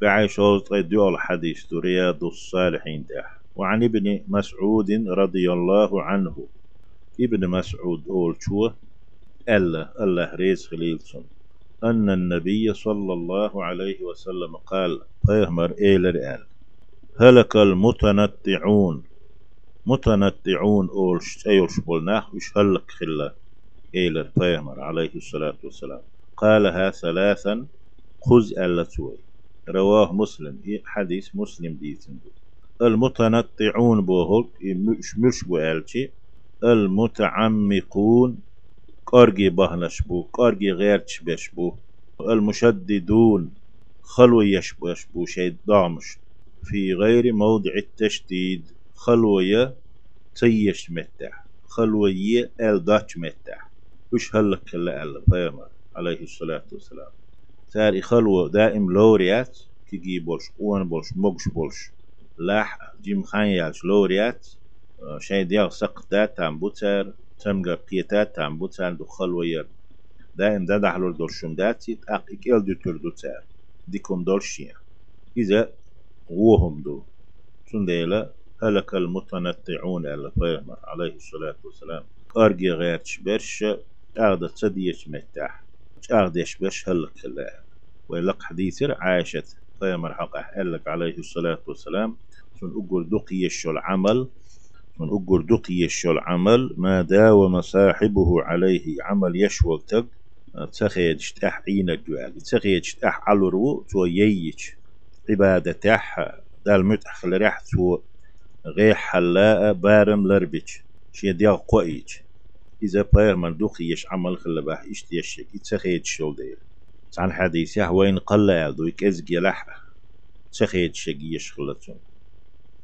بعيش ديول حديث رياض الصالحين ده وعن ابن مسعود رضي الله عنه. ابن مسعود أول شو؟ الله الله ريز خليلسون. أن النبي صلى الله عليه وسلم قال فيهمر إيلر آل هلك المتنطعون. متنطعون أولش أيولش بولناخ وش هلك خلا؟ إيلر فيهمر عليه الصلاة والسلام. قالها ثلاثا خذ ألا توي رواه مسلم. حديث مسلم ديتن المتنطعون بوهل مش مش بوالشي المتعمقون قرقي بهنش بو قرقي غير تشبش بو. المشددون خلو يشبو يشبو شيء دامش. في غير موضع التشديد خلوية تيش متح خلوية ال داتش متح وش هلك ألا فيما عليه الصلاة والسلام. تاري خلوة دائم لوريات كي بولش قوان بولش مقش بولش. لاح جيم خان يالش لوريات شيء ديال سقطات تام بوتر تمغا قيتات تام بوتر دو خلوية دائم دا دحلور دول شمداتي تاق إكيل دو تر دو تار. ديكم دول شيا إذا وهم دو. سنديلا هلك المتنطعون على فيهمر عليه الصلاة والسلام. أرجي غير تشبرش أغدا تسديش متاح أغديش بش هلك الله ويلق حديث عائشة فيهمر حقه هلك عليه الصلاة والسلام. سن أقول دقيش العمل من أقول دقيش العمل ما داوم صاحبه عليه عمل يشوك تق تخيج تح عين الجوال تخيج تح علرو تو ييج. عبادة تح دال متح ريح تو غي حلاء بارم لربيج شي ديال قويج. إذا باير من دوخيش عمل خلبه اشتيشك تخيج شول دير عن حديث وين قل يدو يكز جلح تخيج شقيش خلتون